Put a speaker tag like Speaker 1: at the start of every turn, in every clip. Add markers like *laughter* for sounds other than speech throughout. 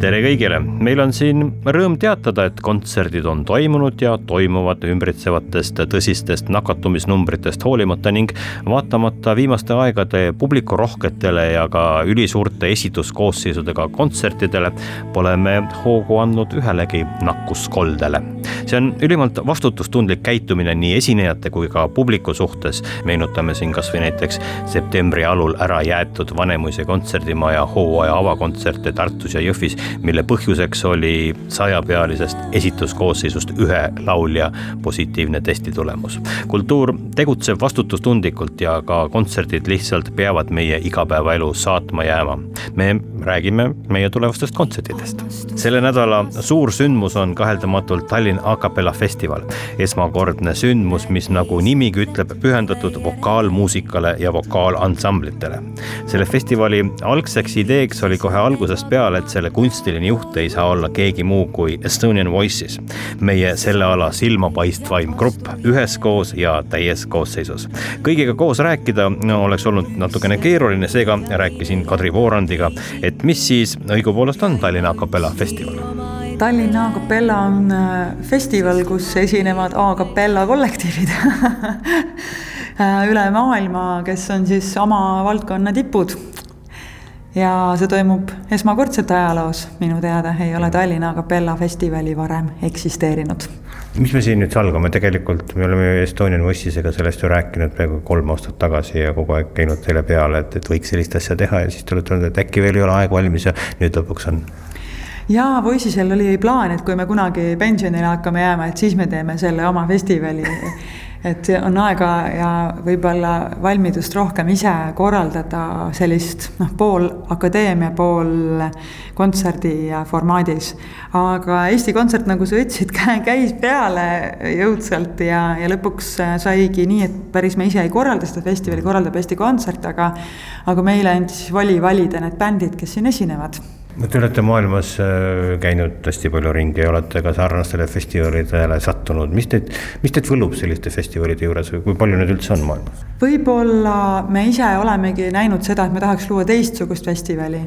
Speaker 1: Tere kõigile, meil on siin rõõm teatada, et kontserdid on toimunud ja toimuvad ümbritsevatest tõsistest nakatumisnumbritest hoolimata ning vaatamata viimaste aegade publikurohketele ja ka ülisuurte esituskoosseisudega kontsertidele pole me hoogu andnud ühelegi nakkuskoldele. See on ülimalt vastutustundlik käitumine nii esinejate kui ka publiku suhtes. meenutame siin kasvõi näiteks septembri alul ära jäetud Vanemuise kontserdimaja hooaja avakontserte Tartus ja Jõhvis mille põhjuseks oli sajapealisest esituskoosseisust ühe laulja positiivne testitulemus. kultuur tegutseb vastutustundlikult ja ka kontserdid lihtsalt peavad meie igapäevaelu saatma jääma. me räägime meie tulevastest kontsertidest. selle nädala suur sündmus on kaheldamatult Tallinn A Capella festival. esmakordne sündmus, mis nagu nimigi ütleb, pühendatud vokaalmuusikale ja vokaalansamblitele. selle festivali algseks ideeks oli kohe algusest peale, et selle kunst kunstiline juht ei saa olla keegi muu kui Estonian Voices, meie selle ala silmapaistvaim grupp üheskoos ja täies koosseisus. kõigiga koos rääkida no, oleks olnud natukene keeruline, seega rääkisin Kadri Voorandiga, et mis siis õigupoolest on Tallinna A Capella festival
Speaker 2: Tallinna A Capella on äh, festival, kus esinevad A Capella kollektiivid *laughs* äh, üle maailma, kes on siis oma valdkonna tipud. Ja see toimub esmakordselt ajaloos, minu teada ei ole Tallinna Capella festivali varem eksisteerinud.
Speaker 1: mis me siin nüüd salgame, tegelikult me oleme Estonian Voice'isega sellest ju rääkinud peaaegu kolm aastat tagasi ja kogu aeg käinud teile peale, et, et võiks sellist asja teha ja siis te olete öelnud, et äkki veel ei ole aeg valmis ja nüüd lõpuks on
Speaker 2: jaa, Voice'isel oli plaan, et kui me kunagi pensionile hakkame jääma, et siis me teeme selle oma festivali *laughs* et on aega ja võib-olla valmidust rohkem ise korraldada sellist noh, pool akadeemia, pool kontserdi formaadis. aga Eesti Kontsert, nagu sa ütlesid, *laughs* käis peale jõudsalt ja, ja lõpuks saigi nii, et päris me ise ei korralda seda festivali, korraldab Eesti Kontsert, aga aga meile andis voli valida need bändid, kes siin esinevad
Speaker 1: Te olete maailmas äh, käinud hästi palju ringi ja olete ka sarnastele festivalidele sattunud, mis teid, mis teid võlub selliste festivalide juures või kui palju neid üldse on maailmas?
Speaker 2: võib-olla me ise olemegi näinud seda, et me tahaks luua teistsugust festivali.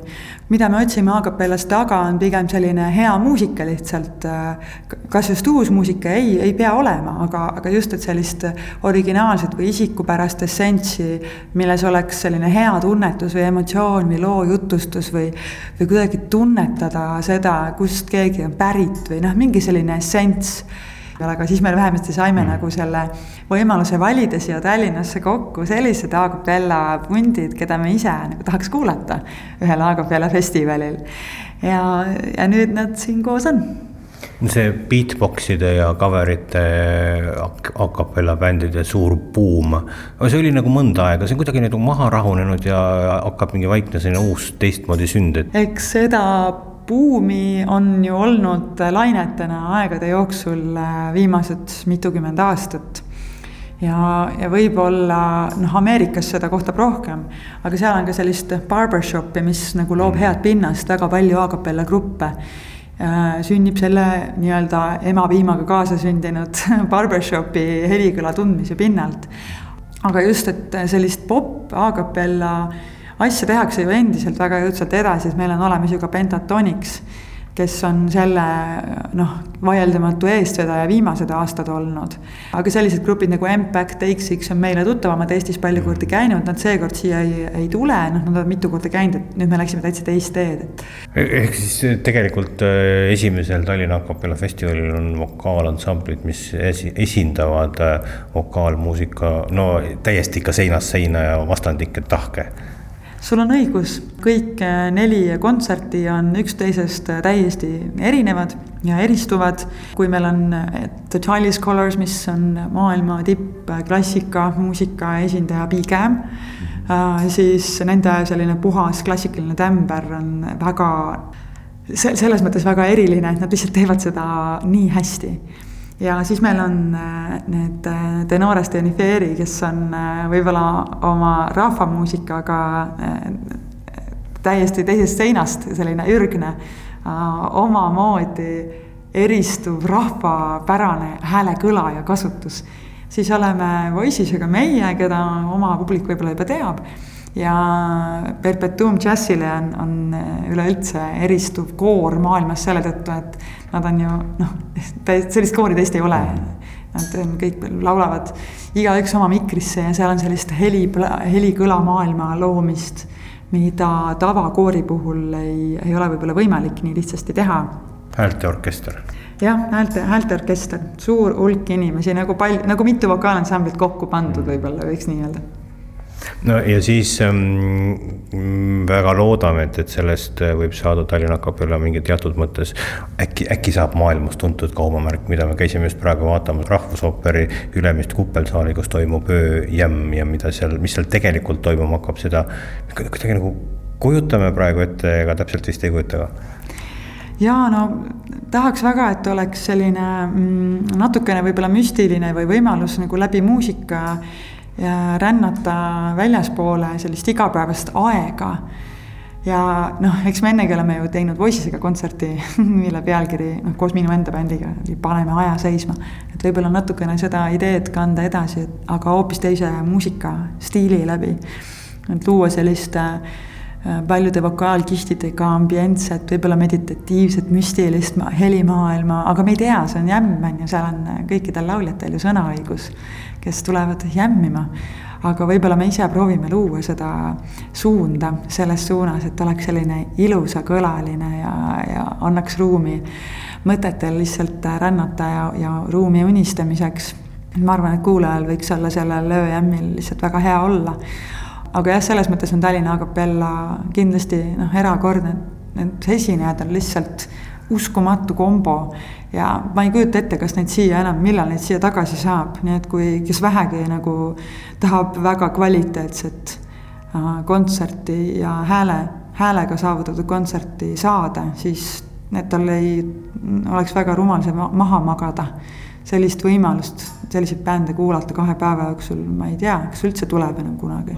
Speaker 2: mida me otsime A-kapellas taga, on pigem selline hea muusika lihtsalt. kas just uus muusika, ei, ei pea olema, aga, aga just, et sellist originaalset või isikupärast essentsi, milles oleks selline hea tunnetus või emotsioon või loo jutustus või, või kuidagi tunnetada seda, kust keegi on pärit või noh, mingi selline essents. aga siis me vähemasti saime mm. nagu selle võimaluse valida siia Tallinnasse kokku sellised A Capella pundid, keda me ise nagu tahaks kuulata ühel A Capella festivalil. ja, ja nüüd nad siin koos on
Speaker 1: see beatbox'ide ja cover'ite a capella bändide suur buum, see oli nagu mõnda aega, see on kuidagi nagu maha rahunenud ja hakkab mingi vaikne selline uus teistmoodi sünd,
Speaker 2: et. eks seda buumi on ju olnud lainetena aegade jooksul äh, viimased mitukümmend aastat ja, ja võib-olla noh, Ameerikas seda kohtab rohkem, aga seal on ka sellist barbershopi, mis nagu loob mm. head pinnast, väga palju a capella gruppe sünnib selle nii-öelda emapiimaga kaasasündinud *laughs* barbershopi helikõla tundmise pinnalt. aga just, et sellist pop a capella asja tehakse ju endiselt väga jõudsalt edasi, et meil on olemas ju ka Pentatonics kes on selle noh, vaieldamatu eestvedaja viimased aastad olnud. aga sellised grupid nagu Impact, X-X on meile tuttavamad, Eestis palju kordi käinud, nad seekord siia ei, ei tule, noh, nad on mitu korda käinud, et nüüd me läksime täitsa teist teed, et.
Speaker 1: ehk siis tegelikult äh, esimesel Tallinna A Capella festivalil on vokaalansamblid, mis esi-, esindavad äh, vokaalmuusika, no täiesti ikka seinast seina ja vastandlikke tahke
Speaker 2: sul on õigus, kõik äh, neli kontserti on üksteisest äh, täiesti erinevad ja eristuvad. kui meil on äh, The Chalice Colors, mis on maailma tipp klassikamuusika esindaja Big Am siis nende selline puhas klassikaline tämber on väga se-, selles mõttes väga eriline, et nad lihtsalt teevad seda nii hästi. Ja siis meil on äh, need äh, Tenores de Uniferi, kes on äh, võib-olla oma rahvamuusikaga täiesti teisest seinast selline ürgne, omamoodi eristuv rahvapärane häälekõla ja kasutus. siis oleme Voice'isega meie, keda oma publik võib-olla juba teab ja Perpetuum Jazzile on, on üleüldse eristuv koor maailmas selle tõttu, et nad on ju noh, sellist koori teist ei ole. Nad kõik laulavad igaüks oma mikrisse ja seal on sellist heli, helikõla maailma loomist, mida tavakoori puhul ei, ei ole võib-olla võimalik nii lihtsasti teha.
Speaker 1: häälteorkester
Speaker 2: jah, häälte, häälteorkester, suur hulk inimesi nagu palju, nagu mitu vokaalansamblit kokku pandud võib-olla võiks nii öelda
Speaker 1: no ja siis ähm, väga loodame, et, et sellest äh, võib saada Tallinna Acapella mingi teatud mõttes. Äkki, äkki saab maailmas tuntud kaubamärk, mida me käisime just praegu vaatamas, Rahvusooperi Ülemist kuppelsaali, kus toimub ööjämm ja mida seal, mis seal tegelikult toimuma hakkab, seda kuidagi nagu kujutame praegu ette, ega täpselt vist ei kujuta ka.
Speaker 2: Ja no tahaks väga, et oleks selline mm, natukene võib-olla müstiline või võimalus nagu läbi muusika ja rännata väljaspoole sellist igapäevast aega. ja noh, eks me ennegi oleme ju teinud Voice'iga kontserti, *laughs* mille pealkiri noh, koos minu enda bändiga oli Paneme aja seisma. et võib-olla natukene seda ideed kanda edasi, aga hoopis teise muusikastiili läbi. et luua sellist äh, paljude vokaalkihtidega ambientset, võib-olla meditatiivset, müstilist helimaailma, aga me ei tea, see on jämm, on ju, seal on kõikidel lauljatel ju sõnaõigus kes tulevad jämmima. aga võib-olla me ise proovime luua seda suunda selles suunas, et oleks selline ilusakõlaline ja, ja annaks ruumi mõtetel lihtsalt rännata ja, ja ruumi unistamiseks. ma arvan, et kuulajal võiks olla sellel ööjämmil lihtsalt väga hea olla. Aga jah, selles mõttes on Tallinna Acapella kindlasti noh, erakordne, need esinejad on lihtsalt uskumatu kombo ja ma ei kujuta ette, kas neid siia enam, millal neid siia tagasi saab, nii et kui, kes vähegi nagu tahab väga kvaliteetset äh, kontserti ja hääle, häälega saavutatud kontserti saada, siis et tal ei oleks väga rumal see maha magada. Sellist võimalust, selliseid bände kuulata kahe päeva jooksul, ma ei tea, kas üldse tuleb enam kunagi.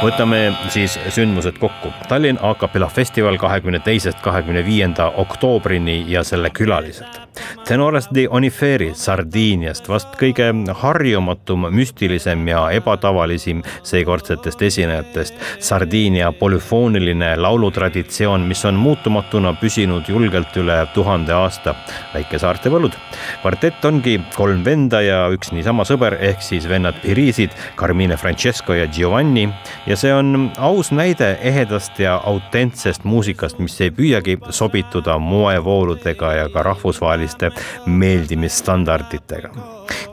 Speaker 1: Võtame siis sündmused kokku. Tallinn A Capella festival kahekümne teisest kahekümne viienda oktoobrini ja selle külalised. Tenores de Oniferi Sardiiniast vast kõige harjumatum, müstilisem ja ebatavalisim seekordsetest esinejatest. Sardiinia polüfooniline laulutraditsioon, mis on muutumatuna püsinud julgelt üle tuhande aasta. väikesaarte võlud. kvartett ongi kolm venda ja üks niisama sõber ehk siis vennad Pirisid, Carmine Francesco ja Giovanni ja see on aus näide ehedast ja autentsest muusikast, mis ei püüagi sobituda moevooludega ja ka rahvusvaheliste meeldimisstandarditega.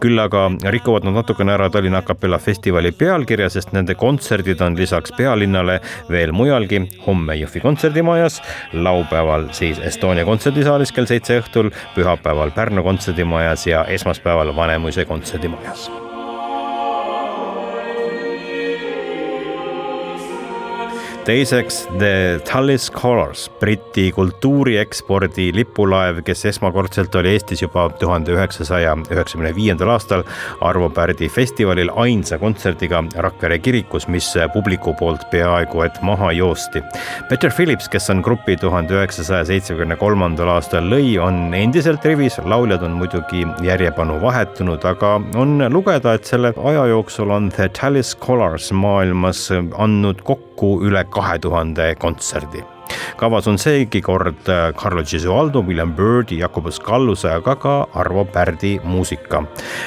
Speaker 1: küll aga rikuvad nad natukene ära Tallinna Acapella festivali pealkirja, sest nende kontserdid on lisaks pealinnale veel mujalgi, homme Jõhvi kontserdimajas, laupäeval siis Estonia kontserdisaalis kell seitse õhtul, pühapäeval Pärnu kontserdimajas ja esmaspäeval Vanemuise kontserdimajas teiseks The Tallis Colors, Briti kultuuriekspordi lipulaev, kes esmakordselt oli Eestis juba tuhande üheksasaja üheksakümne viiendal aastal Arvo Pärdi festivalil ainsa kontserdiga Rakvere kirikus, mis publiku poolt peaaegu et maha joosti. Peter Phillips, kes on grupi tuhande üheksasaja seitsmekümne kolmandal aastal lõi, on endiselt rivis, lauljad on muidugi järjepanu vahetunud, aga on lugeda, et selle aja jooksul on The Tallis Colors maailmas andnud kokku üle kahe tuhande kontserdi kavas on seegi kord äh, Carlo Gesualdo, William Byrdi, Jakobus Kalluse, aga ka Arvo Pärdi muusika.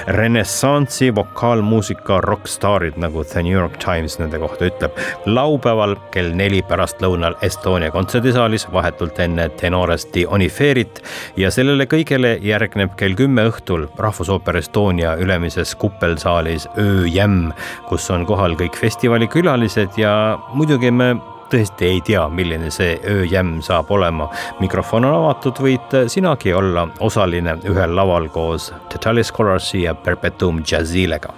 Speaker 1: renessansi vokaalmuusika rokkstaarid, nagu The New York Times nende kohta ütleb. laupäeval kell neli pärastlõunal Estonia kontserdisaalis vahetult enne Tenores di Oniferit ja sellele kõigele järgneb kell kümme õhtul Rahvusooper Estonia ülemises kuppelsaalis ööjämm, kus on kohal kõik festivali külalised ja muidugi me tõesti ei tea, milline see ööjämm saab olema. mikrofon on avatud, võid sinagi olla osaline ühel laval koos The Tally Scholarsi ja Perpetuum Jazzilega.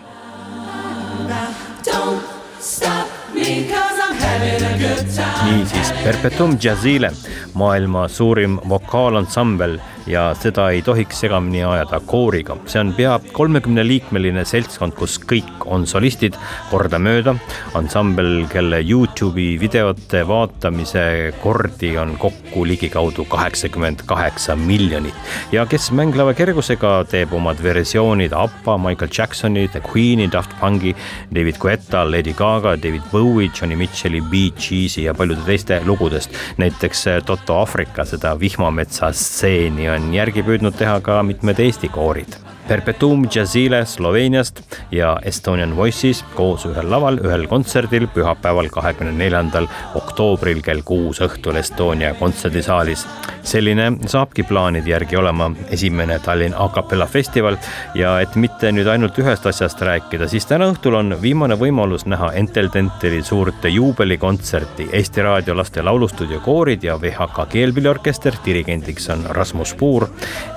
Speaker 1: Don't stop me cause I'm having a good time. Niisiis, Perpetuum Jazzile, maailma suurim vokaalansambel ja seda ei tohiks segamini ajada kooriga. see on pea kolmekümneliikmeline seltskond, kus kõik on solistid kordamööda. ansambel, kelle Youtube'i videote vaatamise kordi on kokku ligikaudu kaheksakümmend kaheksa miljonit ja kes mängleva kergusega teeb omad versioonid ABBA, Michael Jacksoni, The Queen'i, Daft Punki, David Guetta, Lady Gaga, David Bowie, Johnny Mitchell'i, Bee Gees'i ja paljude teiste lugudest. näiteks Toto Aafrika seda vihmametsa stseeni on järgi püüdnud teha ka mitmed Eesti koorid. Perpetuum Jazzile Sloveeniast ja Estonian Voices koos ühel laval, ühel kontserdil pühapäeval, kahekümne neljandal oktoobril kell kuus õhtul Estonia kontserdisaalis. selline saabki plaanide järgi olema esimene Tallinn a capella festival ja et mitte nüüd ainult ühest asjast rääkida, siis täna õhtul on viimane võimalus näha Entel Tenteri suurt juubelikontserti Eesti Raadio laste laulustuudio koorid ja VHK keelpilliorkester, dirigendiks on Rasmus Puur.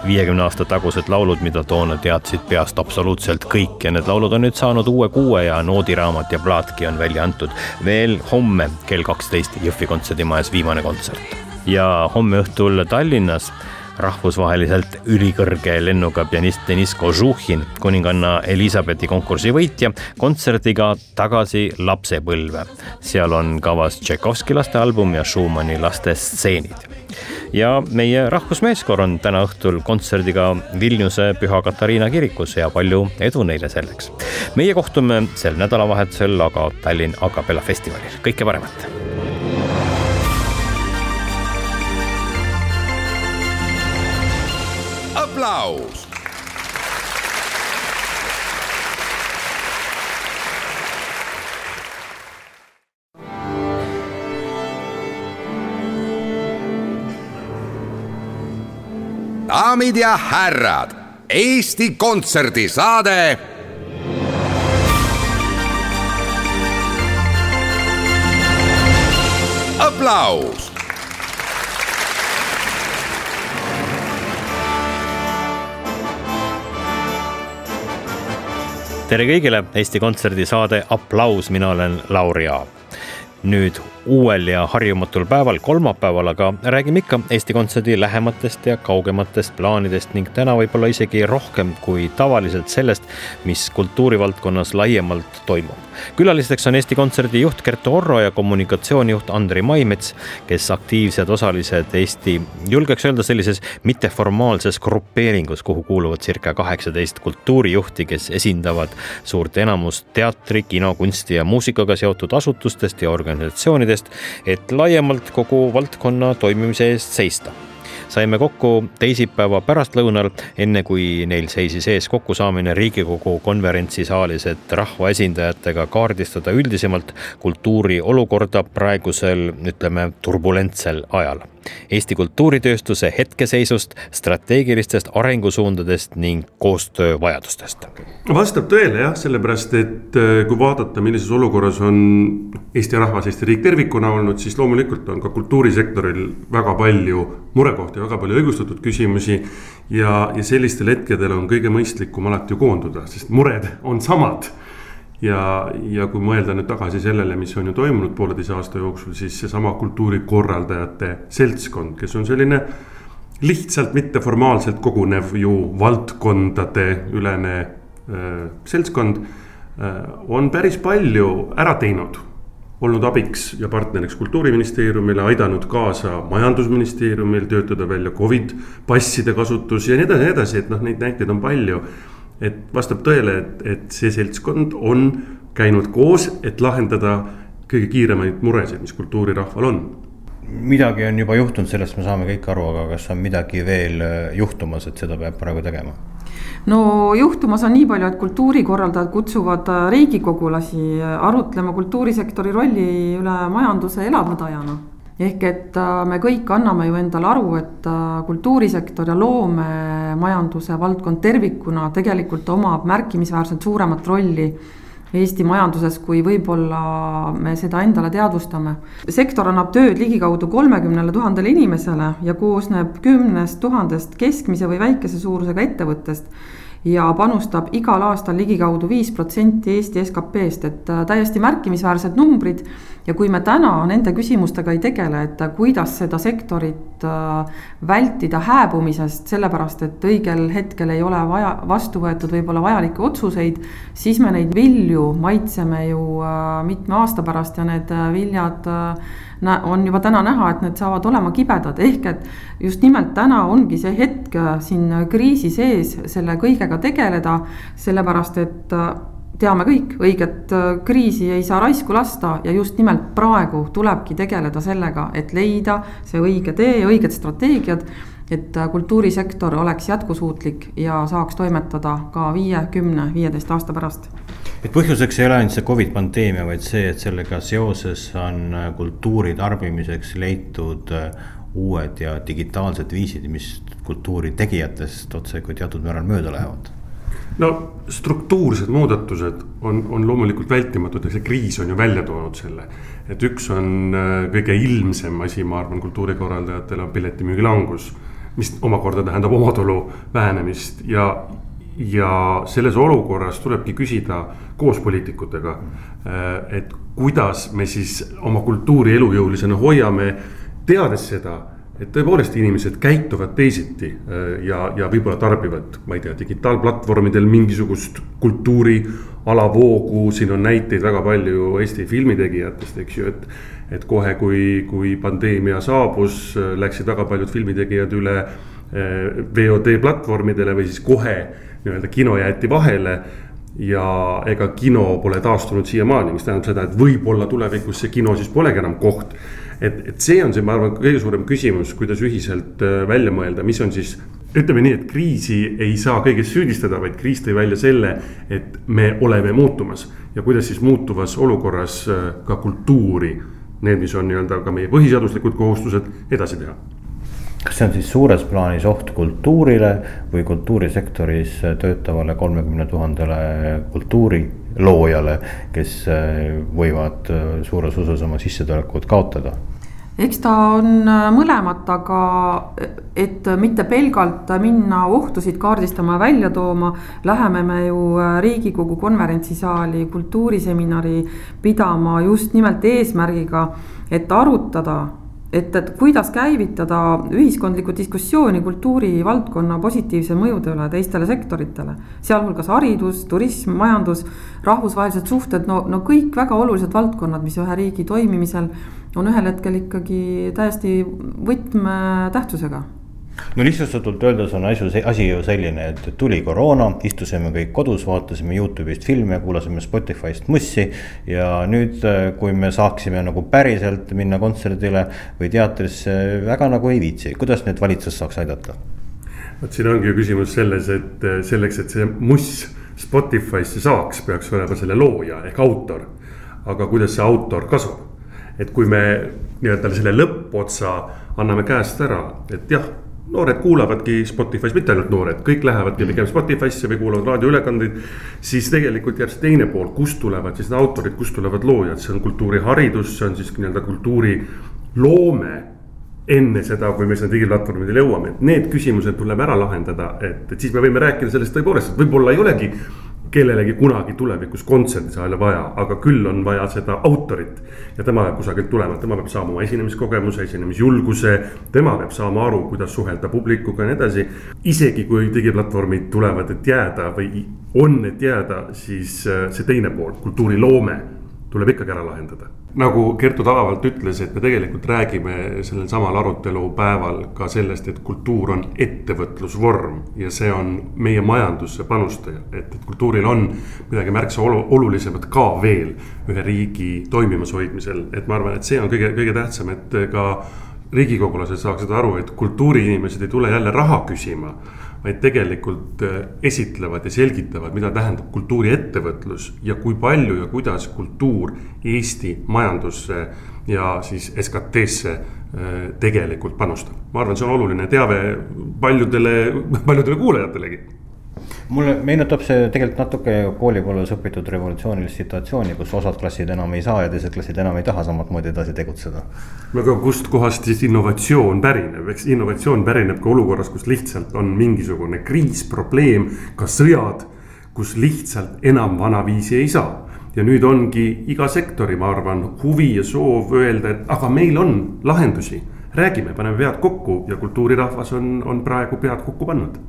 Speaker 1: viiekümne aasta tagused laulud, mida toona teadsid peast absoluutselt kõik ja need laulud on nüüd saanud uue kuue ja noodiraamat ja plaatki on välja antud. veel homme kell kaksteist Jõhvi kontserdimajas viimane kontsert ja homme õhtul Tallinnas rahvusvaheliselt ülikõrge lennuga pianist Deniss Kožuhhin, kuninganna Elizabethi konkursi võitja, kontserdiga Tagasi lapsepõlve. seal on kavas Tšaikovski lastealbum ja Schumanni lastestseenid ja meie rahvusmeeskoor on täna õhtul kontserdiga Vilniuse Püha Katariina kirikus ja palju edu neile selleks. meie kohtume sel nädalavahetusel aga Tallinn A Capella festivalil, kõike paremat.
Speaker 3: Aplaus daamid ja härrad, Eesti Kontserdi saade. aplaus.
Speaker 1: Tere kõigile, Eesti Kontserdi saade Aplaus, mina olen Lauri Aav nüüd uuel ja harjumatul päeval, kolmapäeval, aga räägime ikka Eesti Kontserdi lähematest ja kaugematest plaanidest ning täna võib-olla isegi rohkem kui tavaliselt sellest, mis kultuurivaldkonnas laiemalt toimub. külalisteks on Eesti Kontserdi juht Kertu Orro ja kommunikatsioonijuht Andri Maimets, kes aktiivsed osalised Eesti, julgeks öelda sellises mitteformaalses grupeeringus, kuhu kuuluvad circa kaheksateist kultuurijuhti, kes esindavad suurt enamust teatri, kino, kunsti ja muusikaga seotud asutustest ja organisatsioonidest meetmetest, et laiemalt kogu valdkonna toimimise eest seista. Saime kokku teisipäeva pärastlõunal, enne kui neil seisis ees kokkusaamine Riigikogu konverentsisaalis, et rahvaesindajatega kaardistada üldisemalt kultuuri olukorda praegusel, ütleme, turbulentsel ajal Eesti kultuuritööstuse hetkeseisust, strateegilistest arengusuundadest ning koostöövajadustest.
Speaker 4: vastab tõele jah, sellepärast et äh, kui vaadata, millises olukorras on Eesti rahvas, Eesti riik tervikuna olnud, siis loomulikult on ka kultuurisektoril väga palju murekohti, väga palju õigustatud küsimusi. ja, ja sellistel hetkedel on kõige mõistlikum alati ju koonduda, sest mured on samad ja, ja kui mõelda nüüd tagasi sellele, mis on ju toimunud pooleteise aasta jooksul, siis seesama kultuurikorraldajate seltskond, kes on selline lihtsalt mitteformaalselt kogunev ju valdkondade ülene äh, seltskond äh,. on päris palju ära teinud, olnud abiks ja partneriks kultuuriministeeriumile, aidanud kaasa majandusministeeriumil töötada välja Covid passide kasutus ja nii edasi, nii edasi, et noh, neid näiteid on palju et vastab tõele, et, et see seltskond on käinud koos, et lahendada kõige kiiremaid muresid, mis kultuurirahval on.
Speaker 1: midagi on juba juhtunud, sellest me saame kõik aru, aga kas on midagi veel äh, juhtumas, et seda peab praegu tegema?
Speaker 5: no juhtumas on nii palju, et kultuurikorraldajad kutsuvad äh, riigikogulasi äh, arutlema kultuurisektori rolli üle majanduse elavnädajana ehk et äh, me kõik anname ju endale aru, et äh, kultuurisektor ja loomemajanduse valdkond tervikuna tegelikult omab märkimisväärselt suuremat rolli Eesti majanduses, kui võib-olla me seda endale teadvustame. sektor annab tööd ligikaudu kolmekümnele tuhandele inimesele ja koosneb kümnest tuhandest keskmise või väikese suurusega ettevõttest ja panustab igal aastal ligikaudu viis protsenti Eesti SKP-st, et äh, täiesti märkimisväärsed numbrid. ja kui me täna nende küsimustega ei tegele, et äh, kuidas seda sektorit äh, vältida hääbumisest, sellepärast et õigel hetkel ei ole vaja, vastu võetud võib-olla vajalikke otsuseid. siis me neid vilju maitseme ju mitme aasta pärast ja need viljad on juba täna näha, et need saavad olema kibedad, ehk et just nimelt täna ongi see hetk äh, siin kriisi sees selle kõigega tegeleda, sellepärast et äh, teame kõik, õiget äh, kriisi ei saa raisku lasta ja just nimelt praegu tulebki tegeleda sellega, et leida see õige tee õiged strateegiad et kultuurisektor oleks jätkusuutlik ja saaks toimetada ka viie, kümne, viieteist aasta pärast
Speaker 1: et põhjuseks ei ole ainult see Covid pandeemia, vaid see, et sellega seoses on äh, kultuuri tarbimiseks leitud äh, uued ja digitaalsed viisid, mis kultuuri tegijatest otsekui teatud määral mööda lähevad
Speaker 4: no struktuursed muudatused on, on loomulikult vältimatud ja see kriis on ju välja toonud selle. et üks on äh, kõige ilmsem asi, ma arvan, kultuurikorraldajatele on piletimüügi langus. mis omakorda tähendab omatulu vähenemist ja, ja selles olukorras tulebki küsida koos poliitikutega, äh, et kuidas me siis oma kultuuri elujõulisena hoiame, teades seda et tõepoolest inimesed käituvad teisiti äh, ja, ja võib-olla tarbivad, ma ei tea, digitaalplatvormidel mingisugust kultuuri alavoogu, siin on näiteid väga palju Eesti filmitegijatest, eks ju, et. et kohe, kui, kui pandeemia saabus, äh, läksid väga paljud filmitegijad üle VOD platvormidele või siis kohe nii-öelda kino jäeti vahele ja ega kino pole taastunud siiamaani, mis tähendab seda, et võib-olla tulevikus see kino siis polegi enam koht. et, et see on see, ma arvan, kõige suurem küsimus, kuidas ühiselt äh, välja mõelda, mis on siis. ütleme nii, et kriisi ei saa kõiges süüdistada, vaid kriis tõi välja selle, et me oleme muutumas. ja kuidas siis muutuvas olukorras äh, ka kultuuri, need, mis on nii-öelda ka meie põhiseaduslikud kohustused, edasi teha
Speaker 1: kas see on siis suures plaanis oht kultuurile või kultuurisektoris töötavale kolmekümne tuhandele kultuuriloojale, kes äh, võivad äh, suures osas oma sissetulekut kaotada?
Speaker 5: eks ta on äh, mõlemat, aga et mitte pelgalt minna ohtusid kaardistama ja välja tooma, läheme me ju Riigikogu konverentsisaali kultuuriseminari pidama just nimelt eesmärgiga, et arutada et, et kuidas käivitada ühiskondlikku diskussiooni kultuurivaldkonna positiivse mõjude üle teistele sektoritele. sealhulgas haridus, turism, majandus, rahvusvahelised suhted, no, no kõik väga olulised valdkonnad, mis ühe riigi toimimisel on ühel hetkel ikkagi täiesti võtmetähtsusega
Speaker 1: no lihtsustatult öeldes on asju, asi ju selline, et tuli koroona, istusime kõik kodus, vaatasime Youtube'ist filme, kuulasime Spotify'st mussi. ja nüüd, kui me saaksime nagu päriselt minna kontserdile või teatrisse, väga nagu ei viitsi, kuidas nüüd valitsus saaks aidata?
Speaker 4: vot siin ongi ju küsimus selles, et selleks, et see muss Spotify'sse saaks, peaks olema selle looja ehk autor. aga kuidas see autor kasvab? et kui me nii-öelda selle lõppotsa anname käest ära, et jah noored kuulavadki Spotify's, mitte ainult noored, kõik lähevadki pigem Spotify'sse või kuulavad raadioülekandeid. siis tegelikult jääb see teine pool, kust tulevad siis autorid, kust tulevad loojad, see on kultuuriharidus, see on siis nii-öelda kultuuriloome enne seda, kui me sinna digiplatvormidele jõuame, et need küsimused tuleb ära lahendada, et, et siis me võime rääkida sellest tõepoolest, et võib-olla ei olegi kellelegi kunagi tulevikus kontserdisaale vaja, aga küll on vaja seda autorit. ja tema peab kusagilt tulema, tema peab saama oma esinemiskogemuse, esinemisjulguse, tema peab saama aru, kuidas suhelda publikuga ja nii edasi. isegi kui digiplatvormid tulevad, et jääda või on, et jääda, siis äh, see teine pool, kultuuriloome tuleb ikkagi ära lahendada. nagu Kertu Talavalt ütles, et me tegelikult räägime sellel samal arutelupäeval ka sellest, et kultuur on ettevõtlusvorm ja see on meie majandusse panustaja, et, et kultuuril on midagi märksa olu, olulisemat ka veel ühe riigi toimimas hoidmisel, et ma arvan, et see on kõige, kõige tähtsam, et ka riigikogulased saaksid aru, et kultuuriinimesed ei tule jälle raha küsima vaid tegelikult äh, esitlevad ja selgitavad, mida tähendab kultuuriettevõtlus ja kui palju ja kuidas kultuur Eesti majandusse ja siis SKT-sse äh, tegelikult panustab. ma arvan, see on oluline teave paljudele, paljudele kuulajatelegi
Speaker 1: mulle meenutab see tegelikult natuke koolipõlves õpitud revolutsioonilist situatsiooni, kus osad klassid enam ei saa ja teised klassid enam ei taha samatmoodi edasi tegutseda.
Speaker 4: aga kustkohast siis innovatsioon pärineb, eks innovatsioon pärineb ka olukorras, kus lihtsalt on mingisugune kriis, probleem, ka sõjad, kus lihtsalt enam vanaviisi ei saa ja nüüd ongi iga sektori, ma arvan, huvi ja soov öelda, et aga meil on lahendusi. räägime, paneme pead kokku ja kultuurirahvas on, on praegu pead kokku pannud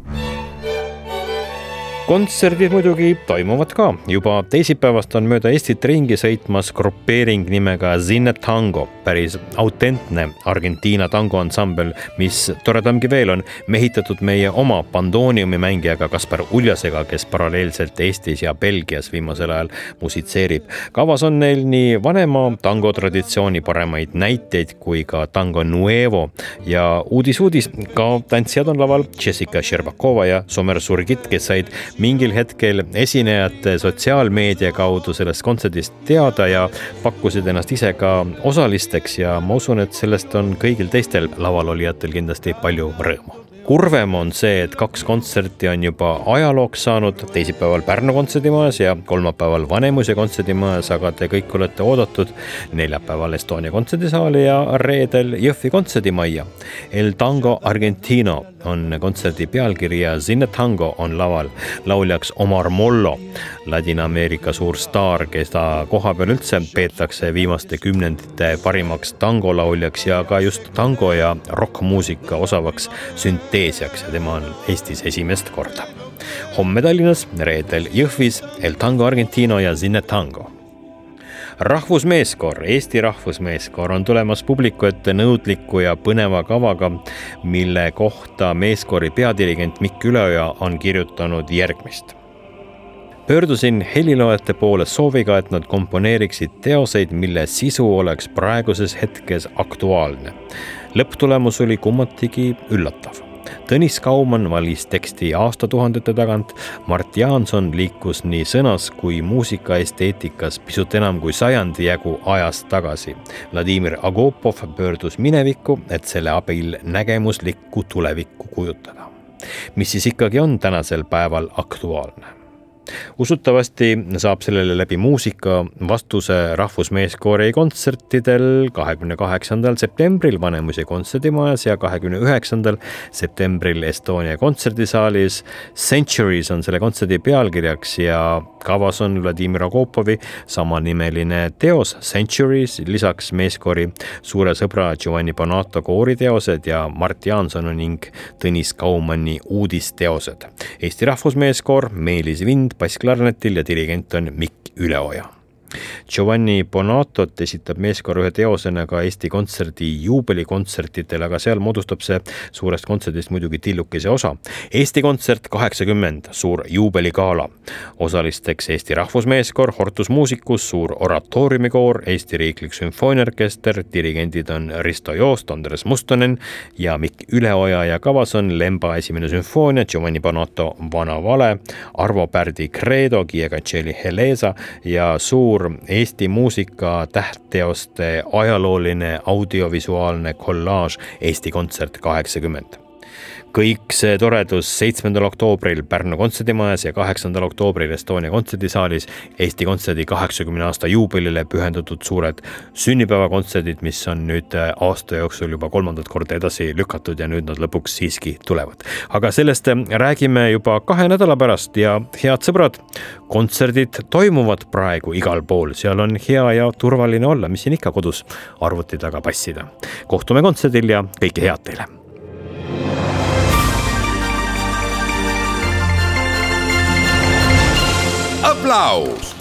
Speaker 1: kontserdid muidugi toimuvad ka, juba teisipäevast on mööda Eestit ringi sõitmas grupeering nimega Zinne Tango, päris autentne Argentiina tangoansambel, mis toredamgi veel on mehitatud meie oma pandooniumi mängijaga Kaspar Uljasega, kes paralleelselt Eestis ja Belgias viimasel ajal musitseerib. kavas on neil nii vanema tango traditsiooni paremaid näiteid kui ka tango nuevo. Ja uudis-uudis, ka tantsijad on laval Jessica Šerbakova ja Somer Surgit, kes said mingil hetkel esinejate sotsiaalmeedia kaudu sellest kontserdist teada ja pakkusid ennast ise ka osalisteks ja ma usun, et sellest on kõigil teistel lavalolijatel kindlasti palju rõõmu kurvem on see, et kaks kontserti on juba ajalooks saanud, teisipäeval Pärnu kontserdimajas ja kolmapäeval Vanemuise kontserdimajas, aga te kõik olete oodatud neljapäeval Estonia kontserdisaali ja reedel Jõhvi kontserdimajja. El Tango Argentino on kontserdi pealkiri ja Zinne Tango on laval. lauljaks Omar Mollo, Ladina-Ameerika suur staar, keda kohapeal üldse peetakse viimaste kümnendite parimaks tangolauljaks ja ka just tango ja rokkmuusika osavaks sünteesiaks ja tema on Eestis esimest korda. homme Tallinnas, reedel Jõhvis El Tango Argentino ja Zinne Tango rahvusmeeskoor, Eesti rahvusmeeskoor on tulemas publiku ette nõudliku ja põneva kavaga, mille kohta meeskoori peadirigent Mikk Üleoja on kirjutanud järgmist pöördusin heliloojate poole sooviga, et nad komponeeriksid teoseid, mille sisu oleks praeguses hetkes aktuaalne. lõpptulemus oli kummatigi üllatav Tõnis Kaumann valis teksti aastatuhandete tagant, Mart Jaanson liikus nii sõnas kui muusikaesteetikas pisut enam kui sajandi jagu ajast tagasi. Vladimir Agopov pöördus minevikku, et selle abil nägemuslikku tulevikku kujutada. mis siis ikkagi on tänasel päeval aktuaalne? Usutavasti saab sellele läbi muusika vastuse Rahvusmeeskoori kontsertidel kahekümne kaheksandal septembril Vanemuise kontserdimajas ja kahekümne üheksandal septembril Estonia kontserdisaalis. Centuries on selle kontserdi pealkirjaks ja kavas on Vladimir Agopovi samanimeline teos Centuries, lisaks meeskoori suure sõbra Giovanni Bonato kooriteosed ja Mart Jaansoni ning Tõnis Kaumanni uudisteosed. Eesti Rahvusmeeskoor, Meelis Vind, bassklarnetil ja dirigent on Mikk Üleoja Giovanni Bonatot esitab meeskoor ühe teosena ka Eesti Kontserdi juubelikontsertidel, aga seal moodustab see suurest kontserdist muidugi tillukese osa. Eesti Kontsert kaheksakümmend, suur juubeligala. osalisteks Eesti Rahvusmeeskoor, Hortus Musicus, suur oratooriumikoor, Eesti Riiklik Sümfooniaorkester, dirigendid on Risto Joost, Andres Mustonen ja Mikk Üleoja ja kavas on Lemba esimene sümfoonia, Giovanni Bonato Vana vale, Arvo Pärdi Credo, Guia Cancelli Helesa ja suur suur Eesti muusika tähtteoste ajalooline audiovisuaalne kollaaž Eesti Kontsert kaheksakümmend kõik see toredus seitsmendal oktoobril Pärnu kontserdimajas ja kaheksandal oktoobril Estonia kontserdisaalis Eesti Kontserdi kaheksakümne aasta juubelile pühendatud suured sünnipäevakontserdid, mis on nüüd äh, aasta jooksul juba kolmandat korda edasi lükatud ja nüüd nad lõpuks siiski tulevad. aga sellest äh, räägime juba kahe nädala pärast ja head sõbrad, kontserdid toimuvad praegu igal pool, seal on hea ja turvaline olla, mis siin ikka kodus arvuti taga passida. kohtume kontserdil ja kõike head teile
Speaker 3: aplaus